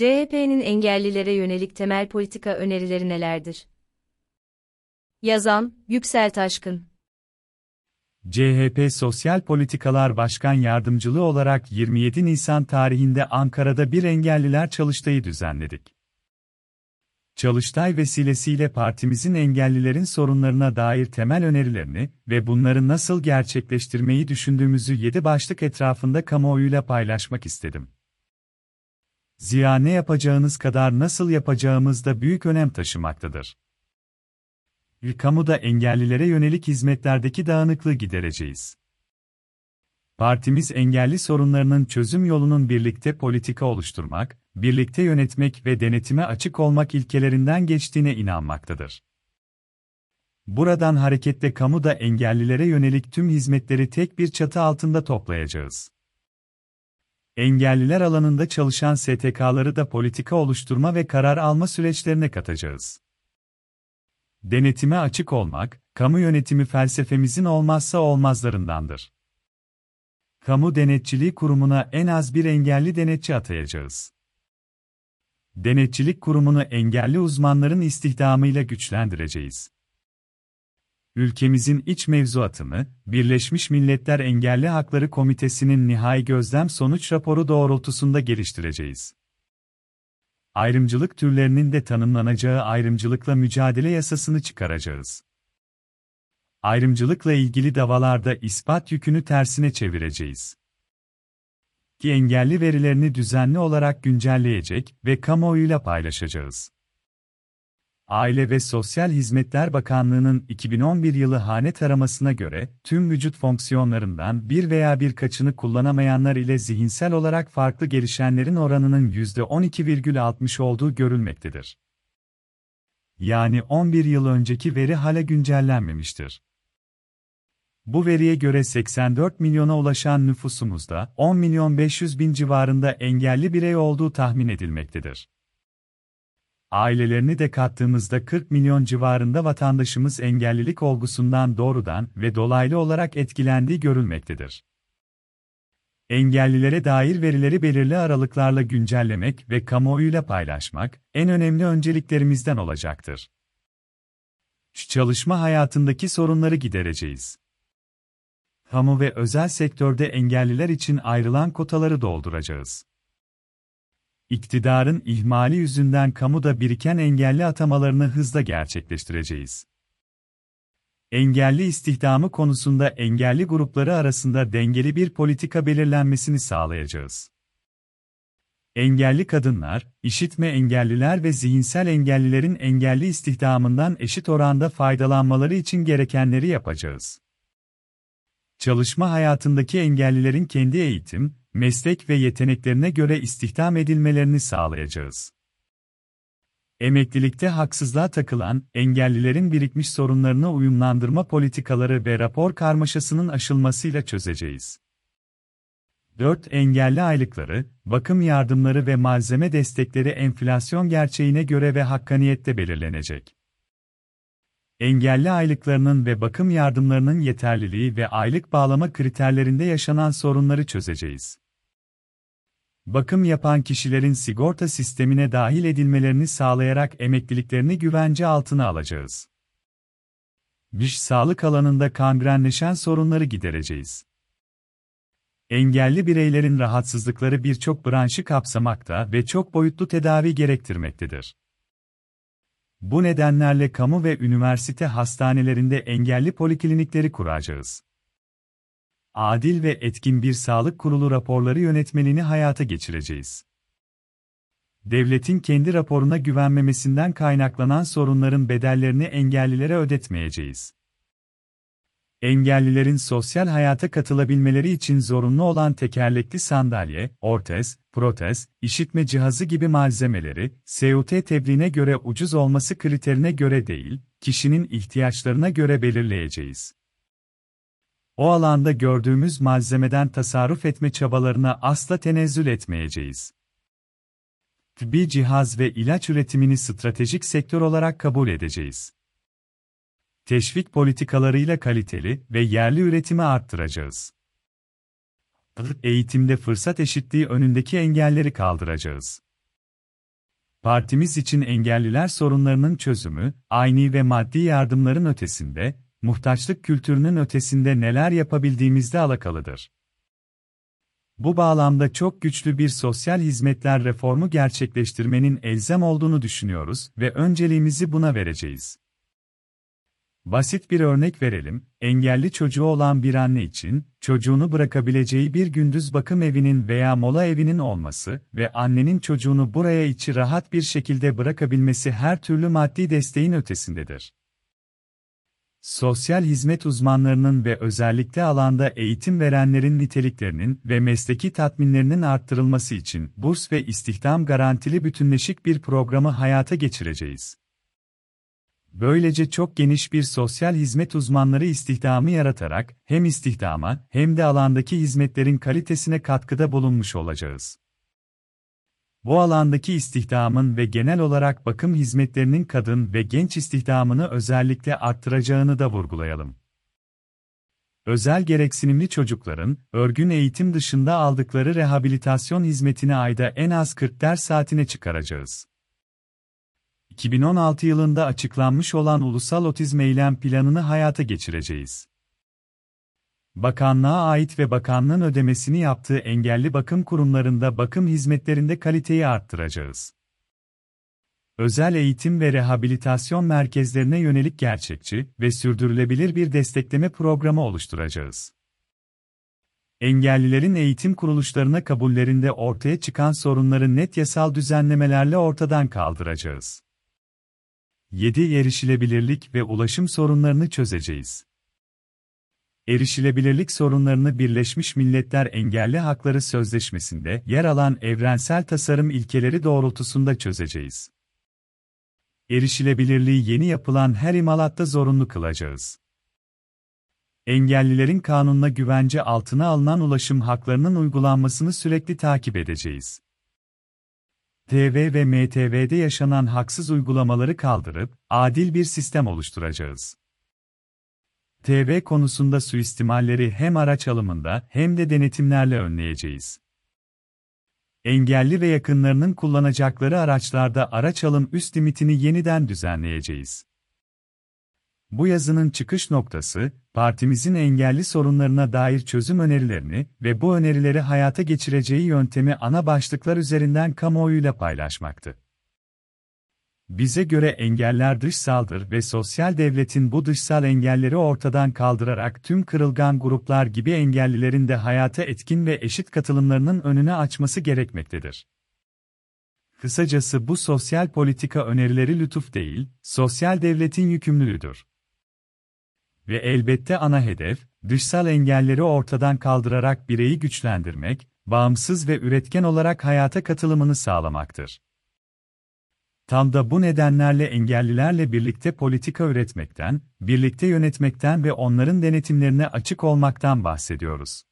CHP'nin engellilere yönelik temel politika önerileri nelerdir? Yazan, Yüksel Taşkın CHP Sosyal Politikalar Başkan Yardımcılığı olarak 27 Nisan tarihinde Ankara'da bir engelliler çalıştayı düzenledik. Çalıştay vesilesiyle partimizin engellilerin sorunlarına dair temel önerilerini ve bunları nasıl gerçekleştirmeyi düşündüğümüzü 7 başlık etrafında kamuoyuyla paylaşmak istedim. Ziya ne yapacağınız kadar nasıl yapacağımız da büyük önem taşımaktadır. Kamuda engellilere yönelik hizmetlerdeki dağınıklığı gidereceğiz. Partimiz engelli sorunlarının çözüm yolunun birlikte politika oluşturmak, birlikte yönetmek ve denetime açık olmak ilkelerinden geçtiğine inanmaktadır. Buradan hareketle kamuda engellilere yönelik tüm hizmetleri tek bir çatı altında toplayacağız. Engelliler alanında çalışan STK'ları da politika oluşturma ve karar alma süreçlerine katacağız. Denetime açık olmak, kamu yönetimi felsefemizin olmazsa olmazlarındandır. Kamu Denetçiliği Kurumu'na en az bir engelli denetçi atayacağız. Denetçilik Kurumu'nu engelli uzmanların istihdamıyla güçlendireceğiz. Ülkemizin iç mevzuatını, Birleşmiş Milletler Engelli Hakları Komitesi'nin nihai gözlem sonuç raporu doğrultusunda geliştireceğiz. Ayrımcılık türlerinin de tanımlanacağı ayrımcılıkla mücadele yasasını çıkaracağız. Ayrımcılıkla ilgili davalarda ispat yükünü tersine çevireceğiz. Ki engelli verilerini düzenli olarak güncelleyecek ve kamuoyuyla paylaşacağız. Aile ve Sosyal Hizmetler Bakanlığı'nın 2011 yılı hane taramasına göre, tüm vücut fonksiyonlarından bir veya birkaçını kullanamayanlar ile zihinsel olarak farklı gelişenlerin oranının %12,60 olduğu görülmektedir. Yani 11 yıl önceki veri hala güncellenmemiştir. Bu veriye göre 84 milyona ulaşan nüfusumuzda 10 milyon 500 bin civarında engelli birey olduğu tahmin edilmektedir. Ailelerini de kattığımızda 40 milyon civarında vatandaşımız engellilik olgusundan doğrudan ve dolaylı olarak etkilendiği görülmektedir. Engellilere dair verileri belirli aralıklarla güncellemek ve kamuoyuyla paylaşmak en önemli önceliklerimizden olacaktır. Çalışma hayatındaki sorunları gidereceğiz. Kamu ve özel sektörde engelliler için ayrılan kotaları dolduracağız iktidarın ihmali yüzünden kamuda biriken engelli atamalarını hızla gerçekleştireceğiz. Engelli istihdamı konusunda engelli grupları arasında dengeli bir politika belirlenmesini sağlayacağız. Engelli kadınlar, işitme engelliler ve zihinsel engellilerin engelli istihdamından eşit oranda faydalanmaları için gerekenleri yapacağız. Çalışma hayatındaki engellilerin kendi eğitim, meslek ve yeteneklerine göre istihdam edilmelerini sağlayacağız. Emeklilikte haksızlığa takılan, engellilerin birikmiş sorunlarını uyumlandırma politikaları ve rapor karmaşasının aşılmasıyla çözeceğiz. 4. Engelli aylıkları, bakım yardımları ve malzeme destekleri enflasyon gerçeğine göre ve hakkaniyette belirlenecek. Engelli aylıklarının ve bakım yardımlarının yeterliliği ve aylık bağlama kriterlerinde yaşanan sorunları çözeceğiz. Bakım yapan kişilerin sigorta sistemine dahil edilmelerini sağlayarak emekliliklerini güvence altına alacağız. Diş sağlık alanında kangrenleşen sorunları gidereceğiz. Engelli bireylerin rahatsızlıkları birçok branşı kapsamakta ve çok boyutlu tedavi gerektirmektedir. Bu nedenlerle kamu ve üniversite hastanelerinde engelli poliklinikleri kuracağız. Adil ve etkin bir sağlık kurulu raporları yönetmeliğini hayata geçireceğiz. Devletin kendi raporuna güvenmemesinden kaynaklanan sorunların bedellerini engellilere ödetmeyeceğiz. Engellilerin sosyal hayata katılabilmeleri için zorunlu olan tekerlekli sandalye, ortez, protez, işitme cihazı gibi malzemeleri, SUT tebliğine göre ucuz olması kriterine göre değil, kişinin ihtiyaçlarına göre belirleyeceğiz. O alanda gördüğümüz malzemeden tasarruf etme çabalarına asla tenezzül etmeyeceğiz. Tıbbi cihaz ve ilaç üretimini stratejik sektör olarak kabul edeceğiz teşvik politikalarıyla kaliteli ve yerli üretimi arttıracağız. Eğitimde fırsat eşitliği önündeki engelleri kaldıracağız. partimiz için engelliler sorunlarının çözümü, aynı ve maddi yardımların ötesinde, muhtaçlık kültürünün ötesinde neler yapabildiğimizde alakalıdır. Bu bağlamda çok güçlü bir sosyal hizmetler reformu gerçekleştirmenin elzem olduğunu düşünüyoruz ve önceliğimizi buna vereceğiz. Basit bir örnek verelim, engelli çocuğu olan bir anne için, çocuğunu bırakabileceği bir gündüz bakım evinin veya mola evinin olması ve annenin çocuğunu buraya içi rahat bir şekilde bırakabilmesi her türlü maddi desteğin ötesindedir. Sosyal hizmet uzmanlarının ve özellikle alanda eğitim verenlerin niteliklerinin ve mesleki tatminlerinin arttırılması için burs ve istihdam garantili bütünleşik bir programı hayata geçireceğiz. Böylece çok geniş bir sosyal hizmet uzmanları istihdamı yaratarak hem istihdama hem de alandaki hizmetlerin kalitesine katkıda bulunmuş olacağız. Bu alandaki istihdamın ve genel olarak bakım hizmetlerinin kadın ve genç istihdamını özellikle arttıracağını da vurgulayalım. Özel gereksinimli çocukların, örgün eğitim dışında aldıkları rehabilitasyon hizmetini ayda en az 40 ders saatine çıkaracağız. 2016 yılında açıklanmış olan Ulusal Otizm Eylem Planını hayata geçireceğiz. Bakanlığa ait ve bakanlığın ödemesini yaptığı engelli bakım kurumlarında bakım hizmetlerinde kaliteyi arttıracağız. Özel eğitim ve rehabilitasyon merkezlerine yönelik gerçekçi ve sürdürülebilir bir destekleme programı oluşturacağız. Engellilerin eğitim kuruluşlarına kabullerinde ortaya çıkan sorunları net yasal düzenlemelerle ortadan kaldıracağız. 7. Erişilebilirlik ve ulaşım sorunlarını çözeceğiz. Erişilebilirlik sorunlarını Birleşmiş Milletler Engelli Hakları Sözleşmesi'nde yer alan evrensel tasarım ilkeleri doğrultusunda çözeceğiz. Erişilebilirliği yeni yapılan her imalatta zorunlu kılacağız. Engellilerin kanunla güvence altına alınan ulaşım haklarının uygulanmasını sürekli takip edeceğiz. TV ve MTV'de yaşanan haksız uygulamaları kaldırıp, adil bir sistem oluşturacağız. TV konusunda suistimalleri hem araç alımında hem de denetimlerle önleyeceğiz. Engelli ve yakınlarının kullanacakları araçlarda araç alım üst limitini yeniden düzenleyeceğiz. Bu yazının çıkış noktası, partimizin engelli sorunlarına dair çözüm önerilerini ve bu önerileri hayata geçireceği yöntemi ana başlıklar üzerinden kamuoyuyla paylaşmaktı. Bize göre engeller dışsaldır ve sosyal devletin bu dışsal engelleri ortadan kaldırarak tüm kırılgan gruplar gibi engellilerin de hayata etkin ve eşit katılımlarının önüne açması gerekmektedir. Kısacası bu sosyal politika önerileri lütuf değil, sosyal devletin yükümlülüdür. Ve elbette ana hedef, dışsal engelleri ortadan kaldırarak bireyi güçlendirmek, bağımsız ve üretken olarak hayata katılımını sağlamaktır. Tam da bu nedenlerle engellilerle birlikte politika üretmekten, birlikte yönetmekten ve onların denetimlerine açık olmaktan bahsediyoruz.